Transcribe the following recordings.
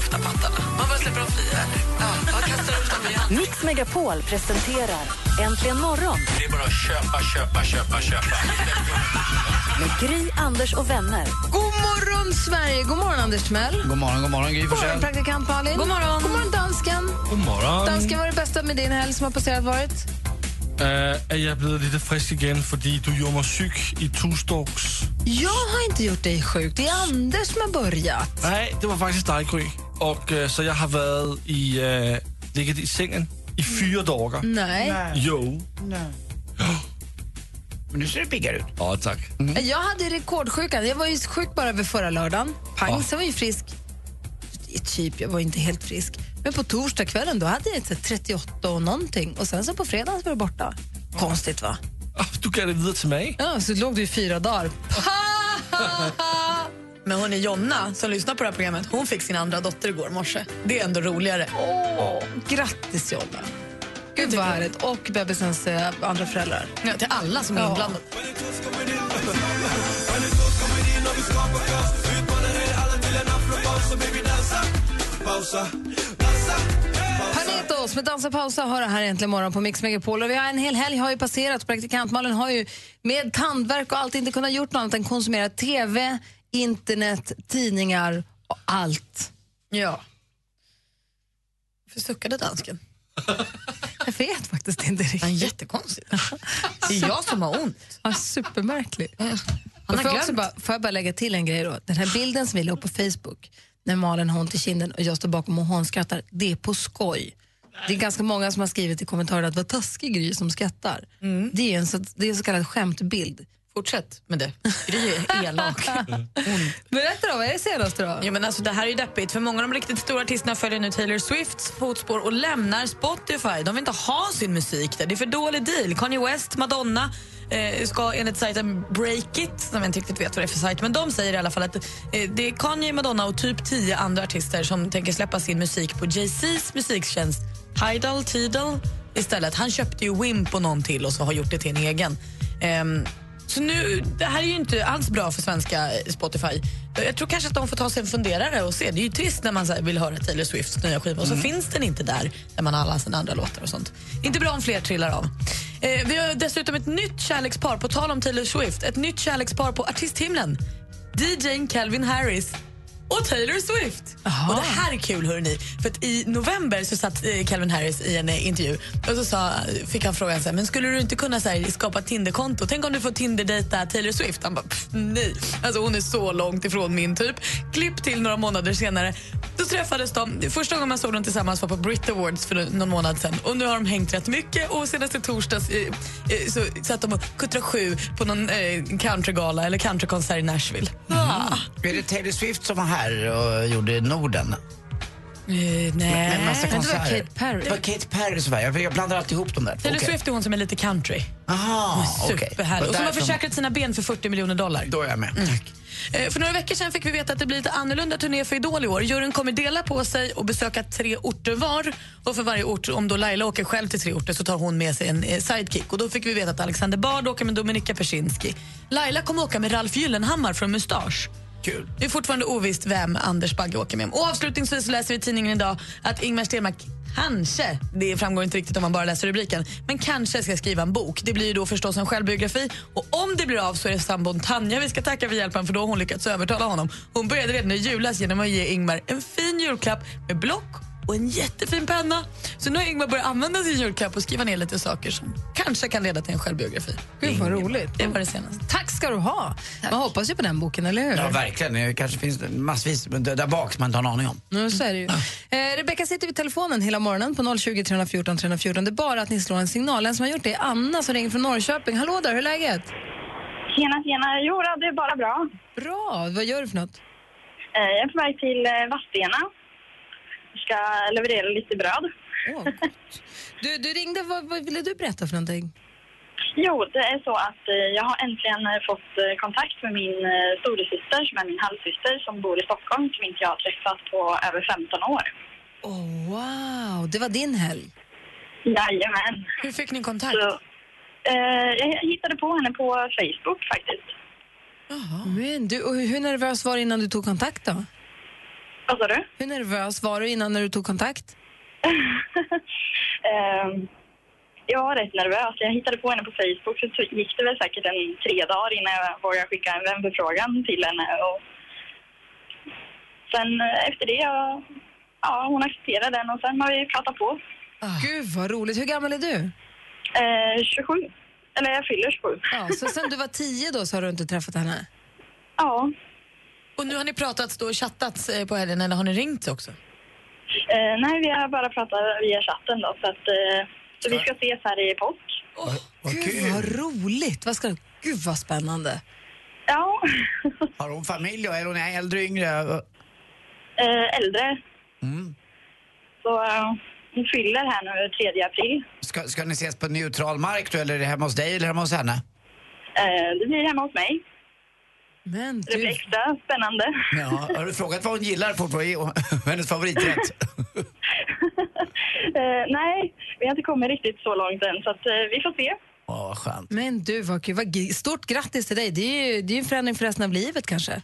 Lufta pattarna? Man bara släpper dem fria. Ja, jag kastar upp dem igen. Mix Megapol presenterar Äntligen morgon Det är bara att köpa, köpa, köpa, köpa. med Gry, Anders och vänner. God morgon, Sverige! God morgon, Anders Timell. God morgon, god morgon Gry God morgon, Forssell. praktikant Malin. God morgon, god morgon dansken. God morgon. Dansken, vad är det bästa med din helg som har passerat varit? Uh, jag blivit lite frisk igen för du gjorde mig sjuk i torsdags. Jag har inte gjort dig sjuk. Det är Anders som har börjat. Nej, det var faktiskt dig Gry. Och uh, så jag har varit i, uh, legat i sängen i fyra dagar. Nej. Jo. Men nu ser du piggare ut. Ja, tack. Jag hade rekordsjukan. Jag var ju sjuk bara över förra lördagen. Pang, Ja. sen var jag ju frisk. Typ, jag var inte helt frisk. Men på torsdagskvällen då hade jag så 38 och någonting. Och sen så på fredagen var det borta. Konstigt va? Ah, Du gav det vidare till mig. Ja, så låg du i fyra dagar. Men hon är Jonna som lyssnar på det här programmet. Hon fick sin andra dotter igår morse. Det är ändå roligare. Åh, grattis Jonna. Gud vad härligt. Och bebisens eh, andra föräldrar. Ja, till alla som är Ja. inblandade. Panetos med Dansa pausa har det här äntligen morgon på Mix Megapol. Och vi har en hel helg har ju passerat. Praktikantmalen har ju med tandverk och allt inte kunnat gjort något annat än konsumera TV, internet, tidningar och allt. Ja. Varför suckade dansken? Jag vet faktiskt inte riktigt. Han är jättekonstig. Det är jag som har ont. Ja, supermärklig. Han har får, jag också bara, får jag bara lägga till en grej då? Den här bilden som vi la upp på Facebook när Malin har ont i kinden och jag står bakom och hånskrattar, det är på skoj. Det är ganska många som har skrivit i kommentarerna att vad taskig Gry som skrattar. Det, är en så, det är en så kallad skämtbild. Fortsätt med det. Gry är elak. Berätta då, vad är det senaste då? Ja, men alltså, det här är ju deppigt, för många av de riktigt stora artisterna följer nu Taylor Swifts fotspår och lämnar Spotify. De vill inte ha sin musik där. Det är för dålig deal. Kanye West, Madonna eh, ska enligt sajten Breakit, som jag inte riktigt vet vad det är för sajt, men de säger i alla fall att eh, det är Kanye, Madonna och typ tio andra artister som tänker släppa sin musik på Jay-Z's musiktjänst Tidal, Tidal istället. Han köpte ju Wimp och någon till och så har gjort det till en egen. Ehm, så nu, det här är ju inte alls bra för svenska eh, Spotify. Jag tror kanske att de får ta sig en funderare och se. Det är ju trist när man vill höra Taylor Swifts nya skiva och så finns den inte där där man har alla sina andra låtar och sånt. Inte bra om fler trillar av. Eh, vi har dessutom ett nytt kärlekspar, på tal om Taylor Swift, ett nytt kärlekspar på artisthimlen. DJn Calvin Harris och Taylor Swift. Och Det här är kul, hörni. För I november så satt eh, Calvin Harris i en eh, intervju och så sa, fick han frågan så här, men skulle du inte kunna så här, skapa Tinderkonto? Tänk om du får Tinder-dejta Taylor Swift? Han bara, "Pff, nej. Alltså, hon är så långt ifrån min typ. Klipp till några månader senare. Då träffades de. Första gången man såg dem tillsammans var på Brit Awards för någon månad sedan. Och nu har de hängt rätt mycket och senast i torsdags eh, eh, så satt de och kuttrade sju på någon eh, countrygala eller countrykonsert i Nashville. Ah. Är det Taylor Swift som var här och gjorde Norden? Eh, nej. Med massa det var konserter. Kate Perry. Det var Kate Perry som var. Jag- Jag blandar alltid ihop dem där. Taylor Okej. Swift är hon som är lite country. Aha. Superhärlig. Och som har försäkrat sina ben för 40 miljoner dollar. Då är jag med. Tack. Eh, För några veckor sedan fick vi veta att det blir lite annorlunda turné för Idol i år. Juryn kommer dela på sig och besöka tre orter var. Och för varje ort, om då Laila åker själv till tre orter så tar hon med sig en eh, sidekick. Och då fick vi veta att Alexander Bard åker med Dominika Persinski. Laila kommer åka med Ralf Gyllenhammar från Mustasch. Kul. Det är fortfarande ovisst vem Anders Bagge åker med. Och avslutningsvis läser vi i tidningen idag att Ingmar Stenmark kanske, det framgår inte riktigt om man bara läser rubriken, men kanske ska skriva en bok. Det blir ju då förstås en självbiografi och om det blir av så är det sambon Tanja vi ska tacka för hjälpen för då har hon lyckats övertala honom. Hon började redan i julas genom att ge Ingmar en fin julklapp med block och en jättefin penna. Så nu har Ingmar börjat använda sin julklapp och skriva ner lite saker som kanske kan leda till en självbiografi. Gud vad roligt. Det var det senaste. Tack ska du ha. Man hoppas ju på den boken, eller hur? Ja, verkligen. Det kanske finns massvis där bak som man inte har en aning om. Ja, så är det ju. Eh, Rebecka sitter vid telefonen hela morgonen på 020 314 314. Det är bara att ni slår en signal. En som har gjort det är Anna som ringer från Norrköping. Hallå där, hur är läget? Tjena, tjena. Jo, det är bara bra. Bra, vad gör du för något? Eh, Jag är på väg till eh, Vadstena. Ska leverera lite bröd. Åh, gott. du, du ringde, vad, vad ville du berätta för någonting? Jo, det är så att eh, jag har äntligen eh, fått eh, kontakt med min eh, storasyster som är min halvsyster som bor i Stockholm som inte jag har träffat på över 15 år. Oh, wow, det var din helg. Jajamän. Hur fick ni kontakt? Så, eh, jag hittade på henne på Facebook faktiskt. Men du, och hur nervös var du innan du tog kontakt då? Vad sa du? Hur nervös var du innan när du tog kontakt? Ehm, jag var rätt nervös. Jag hittade på henne på Facebook så gick det väl säkert en tre dagar innan jag vågade skicka en vänförfrågan till henne. Och sen eh, efter det, ja, ja, hon accepterade den och sen har vi pratat på. Gud vad roligt. Hur gammal är du? Eh, 27. Eller jag fyller 27. Ja, så sen du var tio då så har du inte träffat henne? Ja. Och nu har ni pratat då och chattat eh, på helgen eller har ni ringt också? Eh, nej, vi har bara pratat via chatten då. Så, att, eh, så vi ska ses här i påsk. Vad Gud kul. vad roligt. Vad ska, gud vad spännande. Ja, Har hon familj och är hon äldre yngre? eh, äldre. Mm. Så eh, hon fyller här nu 3 april. Ska, ska ni ses på neutral mark då, eller är det hemma hos dig eller hemma hos henne? Eh, det blir hemma hos mig. Men Det blir du, extra spännande. Ja, har du frågat vad hon gillar fortfarande? Hennes favoriträtt? Eh, nej, vi har inte kommit riktigt så långt än, så att, eh, vi får se. Åh, vad skönt. men du vad kul. Stort grattis till dig. Det är ju det är en förändring för resten av livet kanske.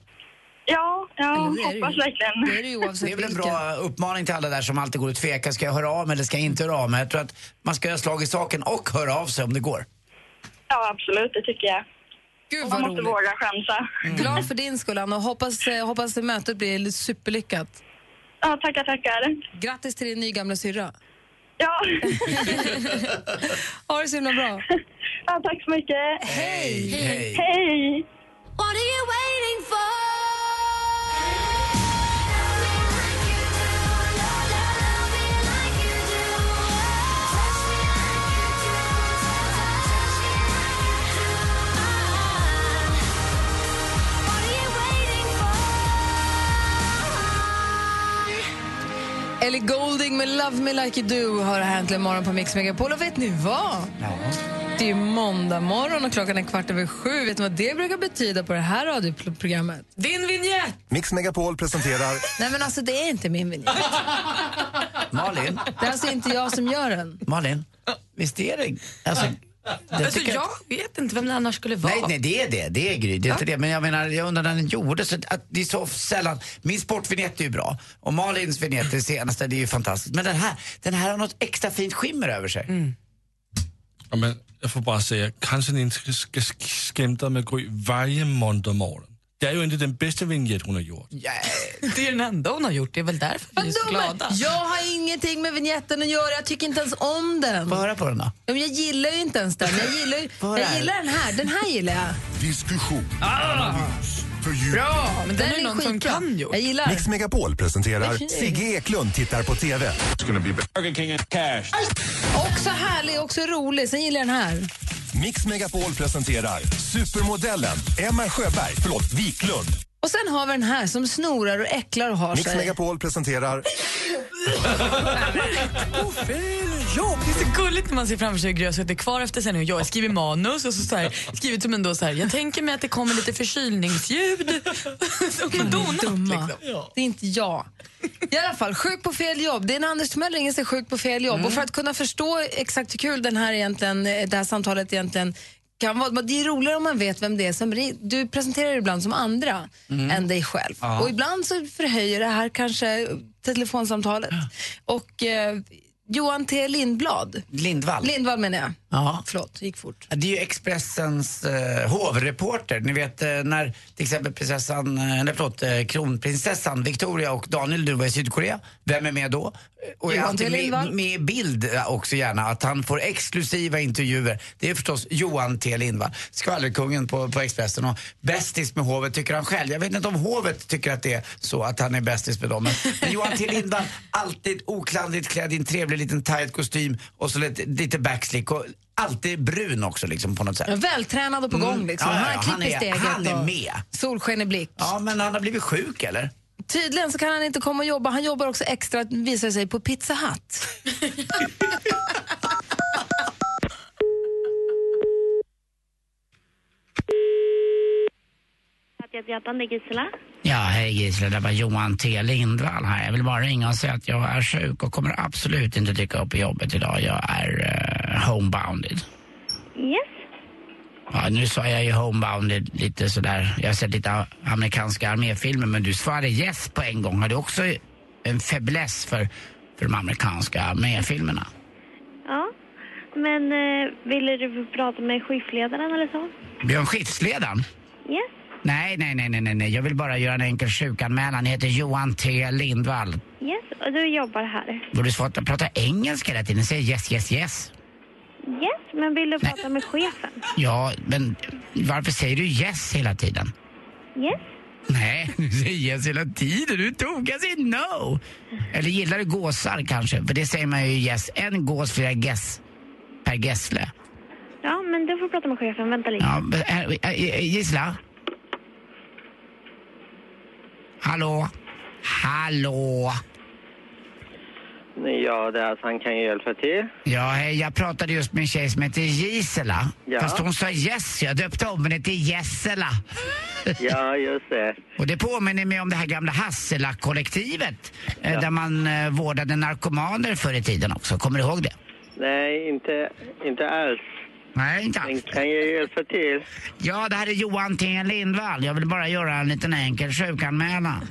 Ja, ja Eller det är det hoppas ju. verkligen. Det är det ju oavsett Det är väl en bra uppmaning till alla där som alltid går och tvekar. Ska jag höra av mig eller ska jag inte höra av mig? Jag tror att man ska göra slag i saken och höra av sig om det går. Ja, absolut, det tycker jag. Gud Man vad måste roligt. våga chansa. Glad för din skull Anna och hoppas, eh, hoppas att mötet blir superlyckat. Ja, tackar, tackar. Grattis till din nygamla syrra. Ja. Ha det så himla bra. ja, tack så mycket. Hej! Hej. Hej! Ellie Golding med Love Me Like You Do har här äntligen morgon på Mix Megapol. Och vet ni vad? Det är ju måndag morgon och klockan är kvart över sju. Vet ni vad det brukar betyda på det här radioprogrammet? Din vignett! Mix Megapol presenterar Nej men alltså det är inte min vignett. Malin, Det är alltså inte jag som gör den. Malin, visst är det... Alltså, det Alltså, jag vet inte vem det annars skulle vara. Nej, nej, det är det. Det är Gry. Det är inte det. Men jag menar, jag undrar när den gjordes. så Att det är så sällan. Min sportvinjett är ju bra. Och Malins vignett, det senaste, det är ju fantastiskt. Men den här, den här har något extra fint skimmer över sig. Ja, men jag får bara säga, kanske ni inte ska sk- skämta med Gry varje måndag morgon. Det är ju inte den bästa vignett hon har gjort. Ja, Det är den enda hon har gjort. Det är väl därför vi är så glada. Jag har ingenting med vignetten att göra. Jag tycker inte ens om den. Få höra på den då. Jag gillar ju inte ens den. Jag gillar, är jag gillar den här. Den här gillar jag. diskussion, analys, fördjupning. Bra! Men Den den är någon som kan gjort. Jag gillar Mix Megapol presenterar Sigge Eklund tittar på TV. Också härlig, också rolig. Sen gillar jag den här. Mix Megapol presenterar supermodellen Emma Sjöberg, förlåt, Wiklund. Och sen har vi den här som snorar och äcklar och har Mix sig. Megapol presenterar Ja, det är så gulligt när man ser framför sig hur Gry har suttit kvar efter sändningen och jag skriver manus och så, så här, skrivit som ändå så här, jag tänker mig att det kommer lite förkylningsljud. De har donat Dumma. liksom. Det är inte jag. I alla fall, sjuk på fel jobb. Det är när Anders Timell ringer sig sjuk på fel jobb. Och för att kunna förstå exakt hur kul den här egentligen, eh, det här samtalet egentligen kan vara. Det är roligare om man vet vem det är som ring- Du presenterar dig ibland som andra än dig själv. Och ibland så förhöjer det här kanske telefonsamtalet. Och eh, Johan T Lindblad, Lindvall. Lindvall menar jag. Ja. Förlåt, gick fort. Det är ju Expressens eh, hovreporter. Ni vet eh, när till exempel prinsessan, eh, förlåt, eh, kronprinsessan Victoria och Daniel du var i Sydkorea. Vem är med då? Eh, Och är Johan alltid T. med, Lindvall. med i bild eh, också gärna, att han får exklusiva intervjuer. Det är förstås Johan T Lindvall, skvallerkungen på, på Expressen och bästis med hovet tycker han själv. Jag vet inte om hovet tycker att det är så att han är bästis med dem. Men, men Johan T Lindvall, alltid oklanderligt klädd i en trevlig liten tight kostym och så lite, lite backslick och alltid brun också liksom på något sätt. Vältränad och på gång Mm. liksom. Ja, ja, han han är- han är med. Solsken i blick. Ja, men han har blivit sjuk eller? Tydligen så kan han inte komma och jobba. Han jobbar också extra, visar sig, på Pizza Hut. Hjärtan, det är Gisela. Ja, hej Gisela, det var Johan T Lindvall här. Jag vill bara ringa och säga att jag är sjuk och kommer absolut inte dyka upp på jobbet idag. Jag är uh, homebounded. Yes. Ja, nu sa jag ju homebounded lite sådär. Jag har sett lite amerikanska arméfilmer men du svarade yes på en gång. Har du också en fäbless för, för de amerikanska arméfilmerna? Ja. Men eh, ville du prata med skiftledaren eller så? Björn Skiftsledaren? Yes. Nej, nej, nej, nej, nej. Jag vill bara göra en enkel sjukanmälan. Jag heter Johan T Lindvall. Yes. Och du jobbar här? Var du svårt att prata engelska hela tiden? Säg yes, yes, yes. Yes. Men vill du prata med chefen? Ja, men varför säger du yes hela tiden? Yes. Nej, du säger yes hela tiden. Du tog jag säger no. Eller gillar du gåsar kanske? För det säger man ju yes. En gås flera gäss per gässle. Ja, men du får prata med chefen. Vänta lite. Ja, men, äh, äh, äh, Gisela? Hallå? Hallå? Ja, det är alltså, han kan ju hjälpa till. Ja, hej, jag pratade just med en tjej som heter Gisela. Ja. Fast hon sa yes, jag döpte om henne till Jessela. Ja, just det. Och det påminner mig om det här gamla Hassela-kollektivet. eh, Där man eh, vårdade narkomaner förr i tiden också. Kommer du ihåg det? Nej, inte, inte alls. Nej, inte alls. Kan jag hjälpa till? Ja, det här är Johan T Lindvall. Jag vill bara göra en liten enkel sjukanmälan.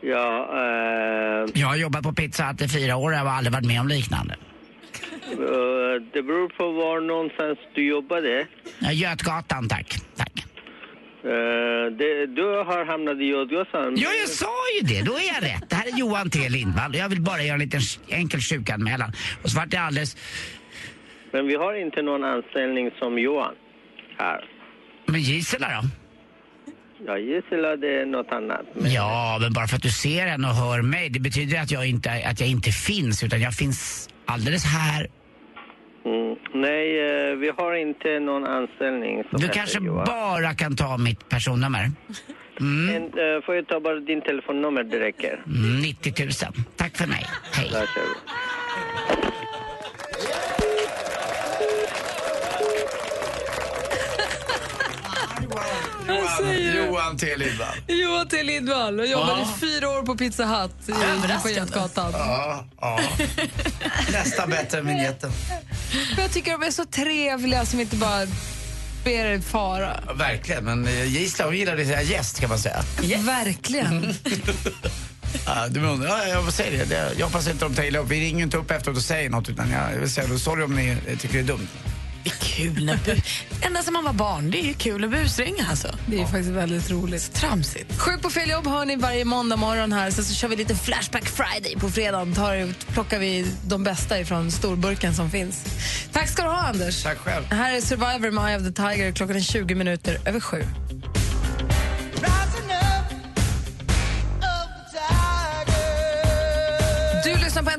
Ja, eh, Jag har jobbat på Pizza Hut i fyra år och jag har aldrig varit med om liknande. eh, det beror på var någonstans du jobbade. Ja, Götgatan, tack. tack. Eh, det, du har hamnat i Götgatan. Ja, jag sa ju det. Då är jag rätt. Det här är Johan T Lindvall jag vill bara göra en liten enkel sjukanmälan. Och så vart det alldeles... Men vi har inte någon anställning som Johan här. Men Gisela då? Ja, Gisela, det är något annat. Men, Ja, men bara för att du ser henne och hör mig, det betyder att jag inte, att jag inte finns, utan jag finns alldeles här. mm, nej, eh, vi har inte någon anställning som Du kanske Johan. bara kan ta mitt personnummer. Mm. Men, eh, får jag ta bara din telefonnummer, det räcker. Mm, 90 000. Tack för mig. Hej. Du? Johan T Lindvall. Johan T Lindvall och jobbade Ja. i fyra år på Pizza Hut i- på. Götgatan. Ja, ja. Nästan bättre än vinjetten. Jag tycker de är så trevliga som inte bara ber er fara. Ja, verkligen, men eh, Gisela hon gillade att säga gäst kan man säga. Verkligen. Ja, du menar, ja, jag säger det. det. Jag hoppas inte de tar illa upp. Vi ringer inte upp efteråt och säger något utan jag vill säga sorry om ni eh, tycker det är dumt. Det är kul när bu- Ända sedan man var barn, det är ju kul att busringa alltså. Det är faktiskt väldigt roligt. Tramsigt. Sjuk på fel jobb hör ni varje måndag morgon här. Sen så kör vi lite Flashback Friday på fredagen. Tar, plockar vi de bästa ifrån storburken som finns. Tack ska du ha, Anders. Tack själv. Här är Survivor med Eye of the Tiger. Klockan är 20 minuter över sju.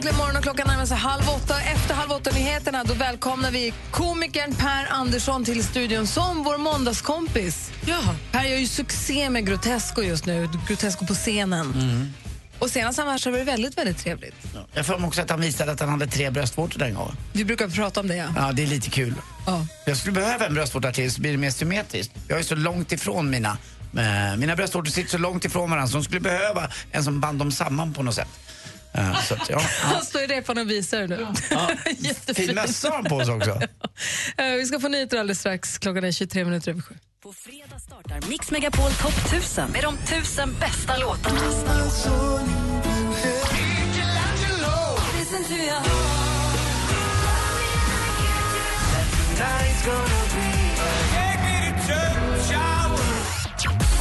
Äntligen morgon och klockan närmar sig halv åtta. Efter halv åtta-nyheterna då välkomnar vi komikern Per Andersson till studion som vår måndagskompis. Ja. Per gör ju succé med Grotesco just nu, Grotesco på scenen. Och senast han var här så var det väldigt, väldigt trevligt. Jag får också att han visade att han hade tre bröstvårtor den gången. Vi brukar prata om det, ja. Ja, det är lite kul. Ja. Jag skulle behöva en bröstvårta till så blir det mer symmetriskt. Jag är så långt ifrån mina. eh, Mina bröstvårtor sitter så långt ifrån varandra så de skulle behöva en som band dem samman på något sätt. Eh, Så att, ja. Han står i repan och visar nu. Jättefint. Fin mössa har han på sig också. Eh, Vi ska få nyheter alldeles strax. Klockan är 23 minuter över sju. På fredag startar Mix Megapol Topp 1000 med de tusen bästa låtarna.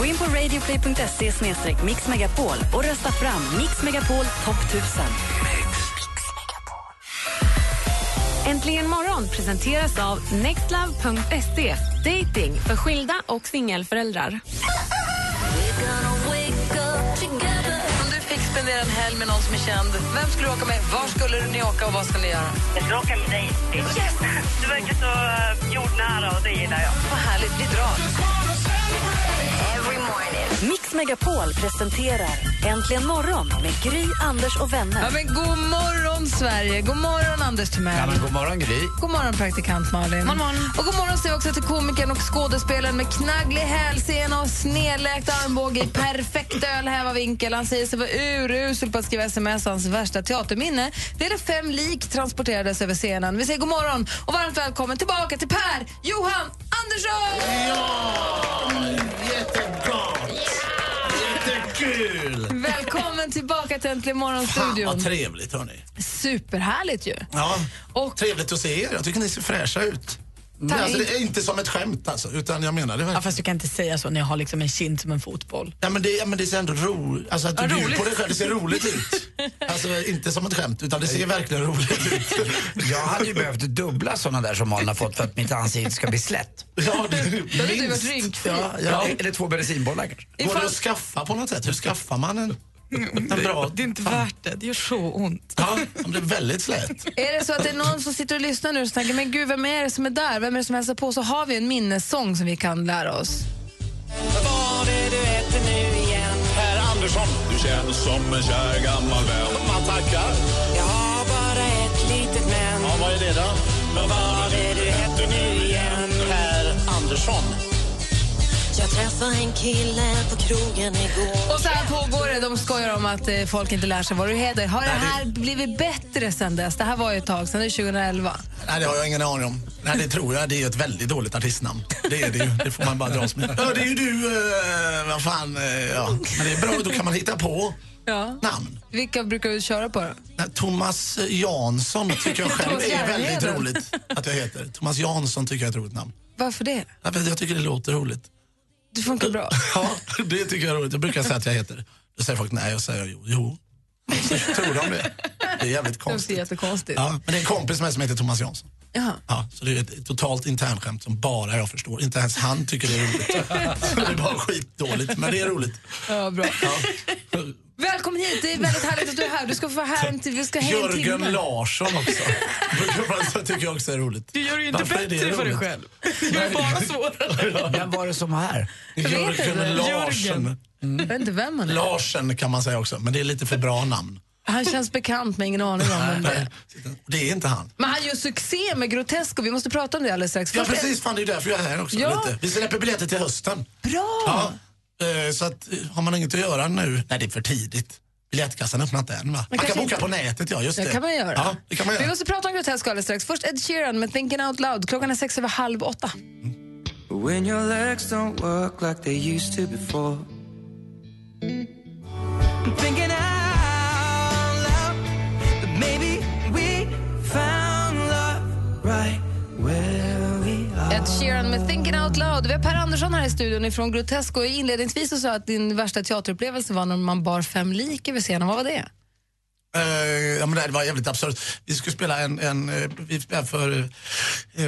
Gå in på radioplay.se mixmegapol och rösta fram Mix Megapol Topp 1000. Äntligen morgon presenteras av nextlove.se. Dating för skilda och singelföräldrar. Om du fick spendera en helg med någon som är känd. Vem skulle du åka med? Var skulle ni åka och vad skulle ni göra? Jag ska åka med dig. Yes. Du verkar så uh, jordnära och det gillar jag. Vad härligt, vi drar. Mix Megapol presenterar Äntligen morgon med Gry, Anders och vänner. Ja, men god morgon, Sverige! God morgon, Anders Timell. Ja, men god morgon, Gry. God morgon, praktikant Malin. Morgon, morgon. Och god morgon säger också till komikern och skådespelaren med knagglig hälsena och snedläkt armbåge i perfekt ölhävarvinkel. Han säger sig vara urusel på att skriva sms. Hans värsta teaterminne det är när fem lik transporterades över scenen. Vi säger god morgon och varmt välkommen tillbaka till Per Johan Andersson! Jättebra! Jättekul! Välkommen tillbaka till Äntligen Fan morgon-studion. vad trevligt hörni. Superhärligt ju. Ja, Och- trevligt att se er. Jag tycker ni ser fräscha ut. Tack. Alltså, det är inte som ett skämt alltså, utan jag menar det Ja, verkligen. fast du kan inte säga så när jag har liksom en kind som en fotboll. Ja, men det, ja, men det ser ändå roligt Alltså att du Ja, bjuder på dig själv, det ser roligt ut. Alltså inte som ett skämt, utan det ser verkligen roligt ut. Jag hade ju behövt dubbla såna där som Malin har fått för att mitt ansikte ska bli slätt. Ja, det, Då hade du varit rynkfri. Ja, Ja, ja. eller två bensinbollar kanske. Går det att skaffa på något sätt? Hur skaffar man en, en bra... Det är inte värt det, det gör så ont. Ja, det är väldigt slät. Är det så att det är någon som sitter och lyssnar nu och tänker men gud, vem är det som är där? Vem är det som hälsar på? Så har vi en minnessång som vi kan lära oss. Vad är du äter nu igen? Per Andersson, du känns som en kär gammal vän. Man tackar. Jag har bara ett litet men. Ja, vad är det då? Vad är du äter nu igen? Per Andersson. Träffade en kille på krogen igår Och så här pågår det. De skojar om att eh, folk inte lär sig vad du heter. Har det här blivit bättre sen dess? Det här var ju ett tag sedan, det är 2011. Nej, det har jag ingen aning om. Nej, det tror jag. Det är ett väldigt dåligt artistnamn. Det är det ju. Det får man bara dras med. Ja, det är ju du, eh, vad fan, eh, ja. Men det är bra, då kan man hitta på Ja. namn. Vilka brukar du köra på då? Nej, Thomas Jansson tycker jag själv Thomas är väldigt roligt att jag heter. Thomas Jansson tycker jag är ett roligt namn. Varför det? För Jag tycker det låter roligt. Det funkar bra. Ja, det tycker jag är roligt. Jag brukar säga att jag heter. Då säger folk nej och säger jo. jo. Så tror de det. Det är jävligt Det konstigt. jättekonstigt. Ja, men det är en kompis med som heter Thomas Jansson. Jaha. Ja, så det är ett totalt internskämt som bara jag förstår. Inte ens han tycker det är roligt. Så det är bara skitdåligt, men det är roligt. Ja, bra. Välkommen hit, det är väldigt härligt att du är här. Du ska få vara här en till, vi ska hänga en Jörgen timme. Larsson också. Det tycker jag också är roligt. Du gör det ju inte Varför är det bättre för dig roligt? själv. Det är bara svårare. Vem var det som var här? Jörgen Larsson. Jag vet inte vem han är. Larsen kan man säga också, men det är lite för bra namn. Han känns bekant men ingen aning om vem det är. Det är inte han. Men han gör succé med Grotesco. Vi måste prata om det alldeles strax. Ja Först- precis, fan det är ju därför jag är här också. Ja. Lite. Vi släpper biljetter till hösten. Bra! Ja, så att, eh, har man inget att göra nu, nej det är för tidigt. Biljettkassan öppnar inte än va? Man kan kanske boka inte- på nätet ja, just Det det. kan man göra. Ja, det kan man Vi göra. måste prata om Grotesco alldeles strax. Först Ed Sheeran med Thinking Out Loud. Klockan är sex över halv åtta. When your legs don't work like they used to before. I'm thinking out loud that maybe we found love right. Ed Sheeran med Thinking Out Loud. Vi har Per Andersson här i studion ifrån Grotesco. Inledningsvis så sa att din värsta teaterupplevelse var när man bar fem lik över scenen. Vad var det? Uh, ja, men det var jävligt absurt. Vi skulle spela en, en eh, vi spelade för uh,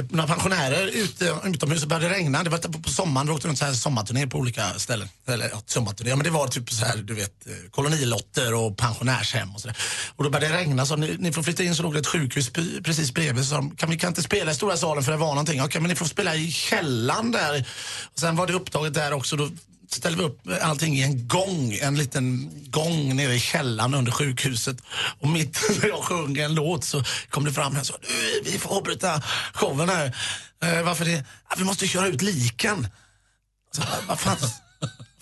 några pensionärer ute, utomhus och började regna. Det var på, på sommaren, vi åkte runt så här sommarturné på olika ställen. Eller ja, sommarturné, ja, men det var typ så här, du vet, kolonilotter och pensionärshem och sådär. Och då började det regna, så ni, ni får flytta in, så låg det ett sjukhus precis bredvid. Så sa de, kan vi kan inte spela i stora salen för det var någonting. Okej, men ni får spela i källaren där. Och sen var det upptaget där också. Då ställde vi upp allting i en gång, en liten gång nere i källaren under sjukhuset. Och mitt när jag sjöng en låt så kom det fram en så vi får avbryta showen här. Eh, varför det? Ja, vi måste köra ut liken. Så, vad fan,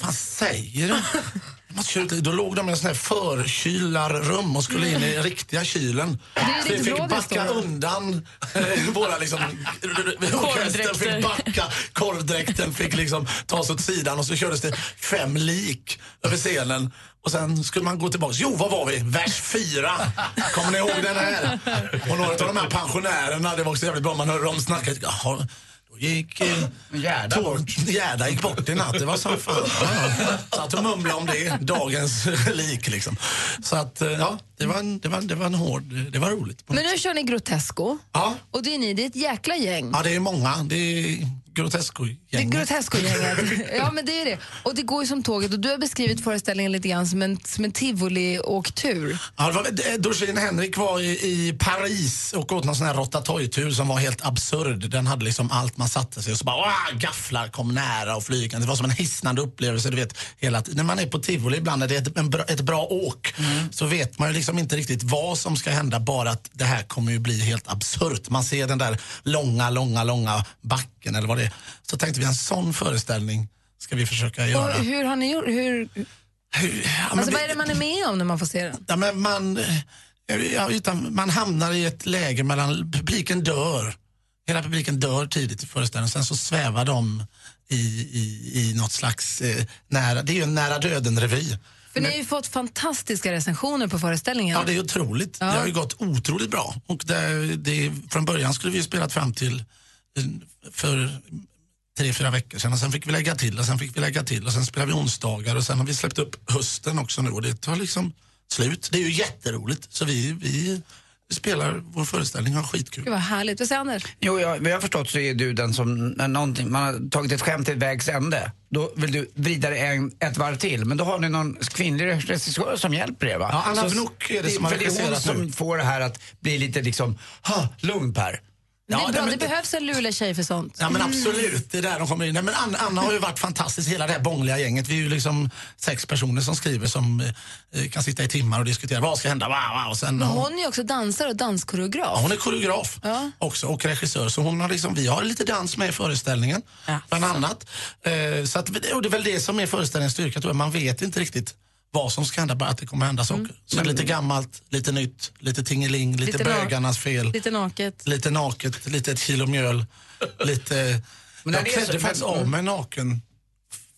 vad säger du? Då låg de i en sån här förkylarrum och skulle in i riktiga kylen. Så vi fick backa undan eh, våra liksom, orkestern fick backa, korvdräkten fick liksom tas åt sidan och så kördes det fem lik över scenen. Och sen skulle man gå tillbaka. Jo, vad var vi? Vers fyra. Kommer ni ihåg den här? Och några av de här pensionärerna, det var också jävligt bra, man hörde dem snacka. Jaha, gick eh, Gerda bort. Gerda gick bort i natt. Det var så fan. Satt och mumlade om det, dagens lik liksom. Så att, eh, ja, det var en, det var, det var en hård, det var roligt. Men nu kör ni Grotesco. Ja. Och det är ni, det är ett jäkla gäng. Ja, det är många. Det är Grotesco-gänget. Det är Grotesco-gänget. ja, men det är det. Och det går ju som tåget. Och du har beskrivit föreställningen lite grann som en, som en tivoli-åktur. Ja, eh, Dorsin Henrik var i, i Paris och åt någon sån här rotatortur som var helt absurd. Den hade liksom allt man satte sig och så bara "Åh, gafflar kom nära och flygande. Det var som en hisnande upplevelse. Du vet, hela, när man är på tivoli ibland när det är ett, bra, ett bra åk så vet man ju liksom inte riktigt vad som ska hända bara att det här kommer ju bli helt absurt. Man ser den där långa, långa, långa backen eller vad det är. Så tänkte vi en sån föreställning ska vi försöka göra. Och hur har ni gjort? Hur, Ja, men alltså, det- vad är det man är med om när man får se den? Ja, men man, eh, ja, utan man hamnar i ett läge mellan, publiken dör. Hela publiken dör tidigt i föreställningen. Sen så svävar de i, i, i något slags eh, nära, det är ju en nära döden-revy. För ni har ju fått fantastiska recensioner på föreställningen. Ja, det är otroligt. Det har ju gått otroligt bra. Och det, det, från början skulle vi ju spelat fram till för tre, fyra veckor sedan och sen fick vi lägga till och sen fick vi lägga till och sen spelar vi onsdagar och sen har vi släppt upp hösten också nu och det tar liksom slut. Det är ju jätteroligt så vi, vi spelar vår föreställning och har skitkul. Gud vad härligt. Vad säger Anders? Jo, jag, vad jag har förstått så är du den som, när någonting, man har tagit ett skämt till vägs ände, då vill du vrida det en, ett varv till. Men då har ni någon kvinnlig regissör som hjälper er va? Ja, Anna Vnuk är det som har för det är hon regisserat som nu. får det här att bli lite liksom, ha, lugn Per. Det, är bra. men- det behövs en lulig tjej för sånt. Ja men absolut, det är där de kommer in. Nej, men Anna, Anna har ju varit fantastisk, hela det här bångliga gänget. Vi är ju liksom sex personer som skriver som eh, kan sitta i timmar och diskutera vad ska hända, wow, wow. Och sen, Men hon är ju också dansare och danskoreograf. Ja, hon är koreograf också och regissör. Så hon har liksom, vi har lite dans med i föreställningen, bland annat. Eh, så att, och det är väl det som är föreställningens styrka, tror jag. Man vet inte riktigt vad som ska hända, bara att det kommer hända saker. Så är det lite gammalt, lite nytt, lite tingeling, lite, Lite na- bögarnas fel. Lite naket. Lite naket, lite ett kilo mjöl, lite... Men när jag klädde så- faktiskt av mig naken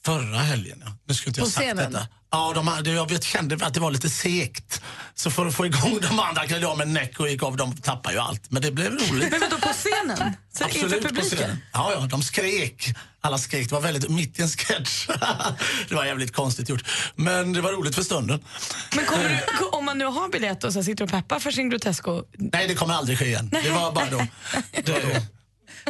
förra helgen. Ja. Nu skulle inte jag På sagt scenen? detta. Ja, de, hade- jag vet, kände att det var lite segt. Så för att få igång de andra klädde jag av mig näck och gick av. De tappade ju allt. Men det blev roligt. Men vadå, på scenen? Så inför Absolut på publiken? scenen. Ja, ja, de skrek. Alla skrek. Det var väldigt mitt i en sketch. det var jävligt konstigt gjort. Men det var roligt för stunden. Men kommer du, om man nu har biljett och så sitter och peppar för sin Grotesco, Nej, det kommer aldrig ske igen. Det var bara då. Det,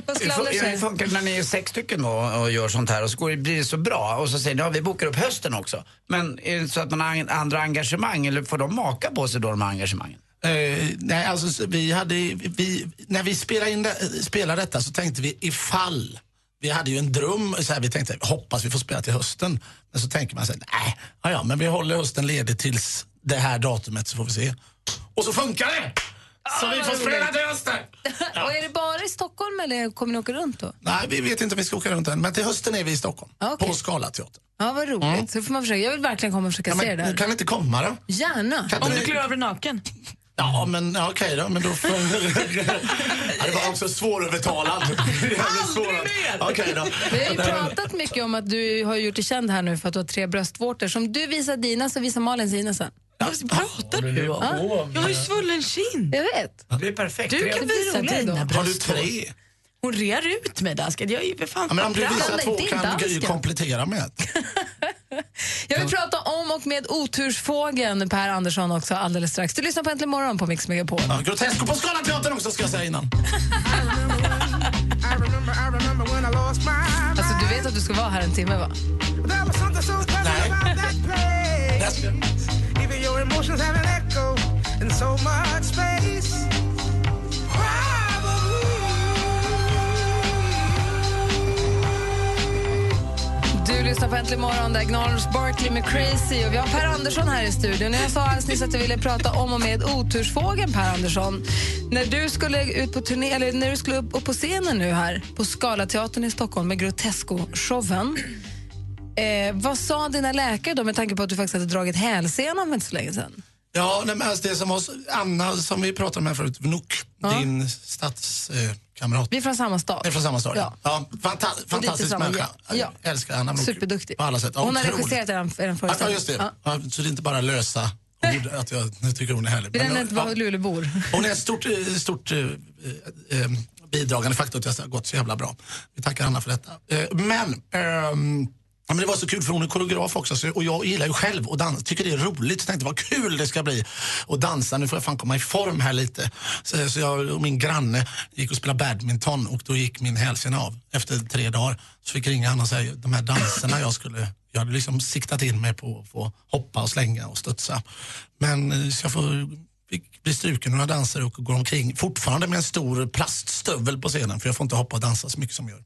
Vad Hur fun- hur funkar det när ni är sex stycken då och gör sånt här och så går blir det så bra och så säger ni ja, vi bokar upp hösten också. Men är det så att man har an- andra engagemang eller får de maka på sig då de här engagemangen? Eh, nej, alltså så vi hade, vi, när vi spelade, in det, spelade detta så tänkte vi ifall. Vi hade ju en dröm, så här, vi tänkte hoppas vi får spela till hösten. Men så tänker man sig, nej, ja, ja, men vi håller hösten ledig tills det här datumet så får vi se. Och så funkar det! Så vi får spela till hösten! och är det bara i Stockholm eller kommer ni åka runt då? Nej, vi vet inte om vi ska åka runt än, men till hösten är vi i Stockholm. Okej. På Scalateatern. Ja, vad roligt. Mm. Så får man försöka. Jag vill verkligen komma och försöka Ja, se det men, där. du kan inte komma då? Gärna. Kan om du vi- klär av dig naken. Ja, men ja, okej då. Men då får... ja, det var också svårövertalad. Aldrig mer! Okej då. Vi har ju pratat mycket om att du har gjort dig känd här nu för att du har tre bröstvårtor. Så om du visar dina så visar Malin sina sen. Vad pratar du om? Ja. Jag har ju svullen kind. Jag vet. Det är perfekt. Du kan visa dina då. Har du bröstvårtor. tre? Hon rear ut mig dansken. Jag är ju för fan Ja, men om du visar två kan Gry dansken. komplettera med ett. Jag vill prata om och med otursfågeln Per Andersson också alldeles strax. Du lyssnar på Äntligen morgon på Mix Megapol. Ja, Grotesco på Scalateatern också ska jag säga innan. Alltså, du vet att du ska vara här en timme, va? Nej. Du lyssnar på Äntligen morgon där Gnarls Barkley med Crazy och vi har Per Andersson här i studion. Jag sa alldeles nyss att jag ville prata om och med otursfågeln Per Andersson. När du skulle ut på turné, eller när du skulle upp, upp på scenen nu här på Scalateatern i Stockholm med Grotesco-showen. Eh, vad sa dina läkare då med tanke på att du faktiskt hade dragit hälsenan för inte så länge sedan? Ja, nej, men alltså det som var, Anna, som vi pratade med förut, Vnuk, din stadskamrat. Vi är från samma stad. är från samma stad. Ja. Ja. fanta fantastisk människa. ja. Ja. Jag älskar Anna Vnuk. Superduktig. På alla sätt. Ja, Hon har regisserat er, er Ja, föreställning. just det. Ja. Ja, så det är inte bara lösa ord att jag, jag tycker hon är härlig. Vi nämner inte var ja, Luleåbor. hon är ett stort, eh, stort eh, eh, bidragande faktor till att det har gått så jävla bra. Vi tackar Anna för detta. Eh, men ehm, Ja, men det var så kul för hon är koreograf också så, och jag gillar ju själv att dansa, tycker det är roligt. Jag tänkte vad kul det ska bli att dansa. Nu får jag fan komma i form här lite. Så, så jag och min granne gick och spelade badminton och då gick min hälsena av efter tre dagar. Så fick jag ringa honom och säga de här danserna jag skulle jag hade liksom siktat in mig på att få hoppa och slänga och studsa. Men eh, så jag får fick bli struken några danser och går omkring fortfarande med en stor plaststövel på scenen för jag får inte hoppa och dansa så mycket som jag gör.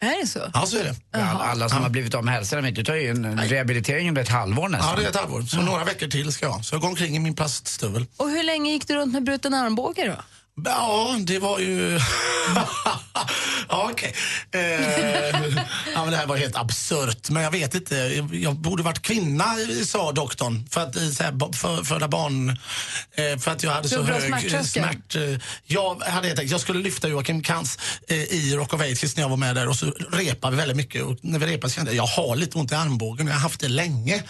Är det så? Ja, så är det. Alla, alla som har blivit av med hälsan vet, du tar ju en rehabilitering under ett halvår nästan. Ja, det är ett halvår. Så några veckor till ska jag. Så jag går omkring i min plaststövel. Och hur länge gick du runt med bruten armbåge då? Ja, det var ju... ja, okej. Eh, ja, men det här var helt absurt. Men jag vet inte. Jag borde varit kvinna, sa doktorn. För att eh, så här, för, föda barn. Eh, för att jag hade så hög eh, smärt... Jag hade helt jag skulle lyfta Joakim Kans eh, i Rock of Ages när jag var med där och så repade vi väldigt mycket. Och när vi repade kände jag, jag har lite ont i armbågen. Jag har haft det länge.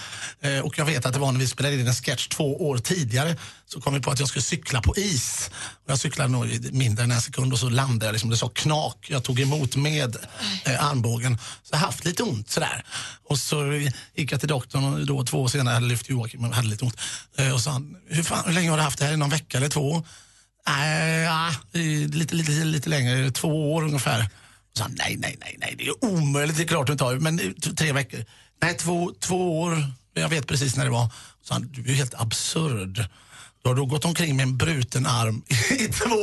Och jag vet att det var när vi spelade in en sketch två år tidigare så kom vi på att jag skulle cykla på is. Och jag cyklade nog mindre än en sekund och så landade jag. Liksom, det sa knak. Jag tog emot med eh, armbågen. Så jag haft lite ont sådär. Och så gick jag till doktorn och då två år senare hade lyft Joakim och hade lite ont. Eh, och sa han, hur, fan, hur länge har du haft det här? Någon vecka eller två? Nej, ja, lite, lite, lite längre, två år ungefär. Och så han, nej, nej, nej, nej, det är omöjligt, det är klart du inte har, men eh, tre veckor. Nej, två, två år, jag vet precis när det var. Så han, du är helt absurd. Du har då gått omkring med en bruten arm i två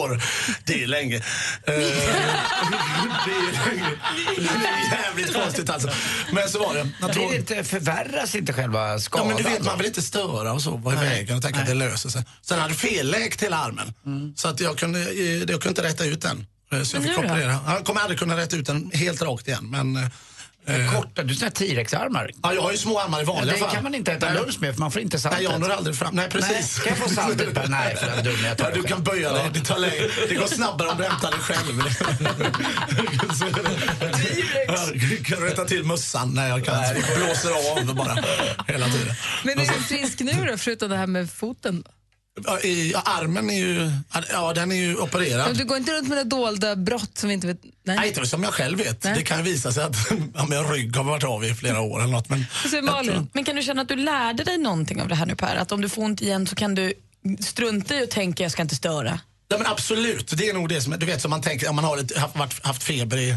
år. Det är länge. Eh, det är länge. Det är jävligt konstigt alltså. Men så var det. Jag tror- det inte, förvärras inte själva Ja, skadan? men du vet, man vill inte störa och så, vara i vägen och tänka att det löser sig. Sen hade jag felläkt hela armen, så att jag kunde, eh, jag kunde inte rätta ut den. Eh, Så jag fick operera. Jag kommer aldrig kunna rätta ut den helt rakt igen. Men, eh, Korta, du har T-rex-armar. Ja, jag har ju små armar i vanliga det fall. kan man inte äta Nej. lunch med för man får inte saltet. Nej, jag når aldrig fram. Nej, precis. Nej, ska jag få saltet? Nej, för jag är dum. Jag tar ja, du det kan böja dig. Det, tar längre. det går snabbare om du hämtar det själv. jag kan rätta till mössan när jag kan. Blåser av bara hela tiden. Men är du frisk nu då, förutom det här med foten? Då? Ja, i- ja, armen är ju, ja, den är ju opererad. Men Du går inte runt med det dolda brott som vi inte vet? Nej. Nej, inte som jag själv vet. Nej. Det kan ju visa sig att ja, min rygg har varit av i flera år eller något. Men Så Malin, men kan du känna att du lärde dig någonting av det här nu Per? Att om du får ont igen så kan du strunta i och tänka jag ska inte störa? Ja, men absolut, det är nog det som, du vet som man tänker, om man har lite, haft, haft feber i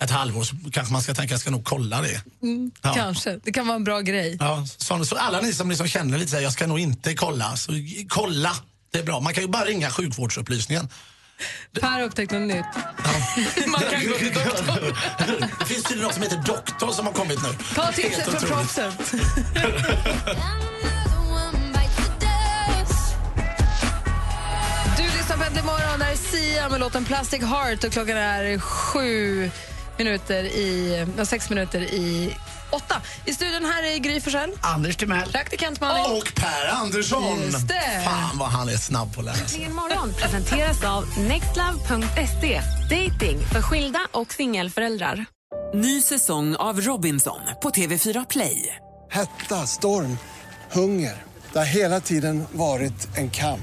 ett halvår så kanske man ska tänka jag ska nog kolla det. Mm, Ja. Kanske. Det kan vara en bra grej. Ja, så, så alla ni som liksom känner lite så här, jag ska nog inte kolla, så kolla. Det är bra. Man kan ju bara ringa sjukvårdsupplysningen. Per har upptäckt något nytt. Man kan gå till doktorn. det finns tydligen något som heter Doktor som har kommit nu. Ta tipset från proffsen. Du lyssnar på Äntligen morgon. Där är Sia med låten Plastic Heart och klockan är sju minuter i, ja, sex minuter i åtta. I studion här är Gry Forssell. Anders Timell. Praktikant Malin. Och Per Andersson. Just det. Fan vad han är snabb på att lära sig. Morgon presenteras av nextlove.se. Dating för skilda och singelföräldrar. Ny säsong av Robinson på TV4 Play. Hetta, storm, hunger. Det har hela tiden varit en kamp.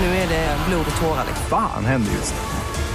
Nu är det blod och tårar. liksom. Fan händer just nu.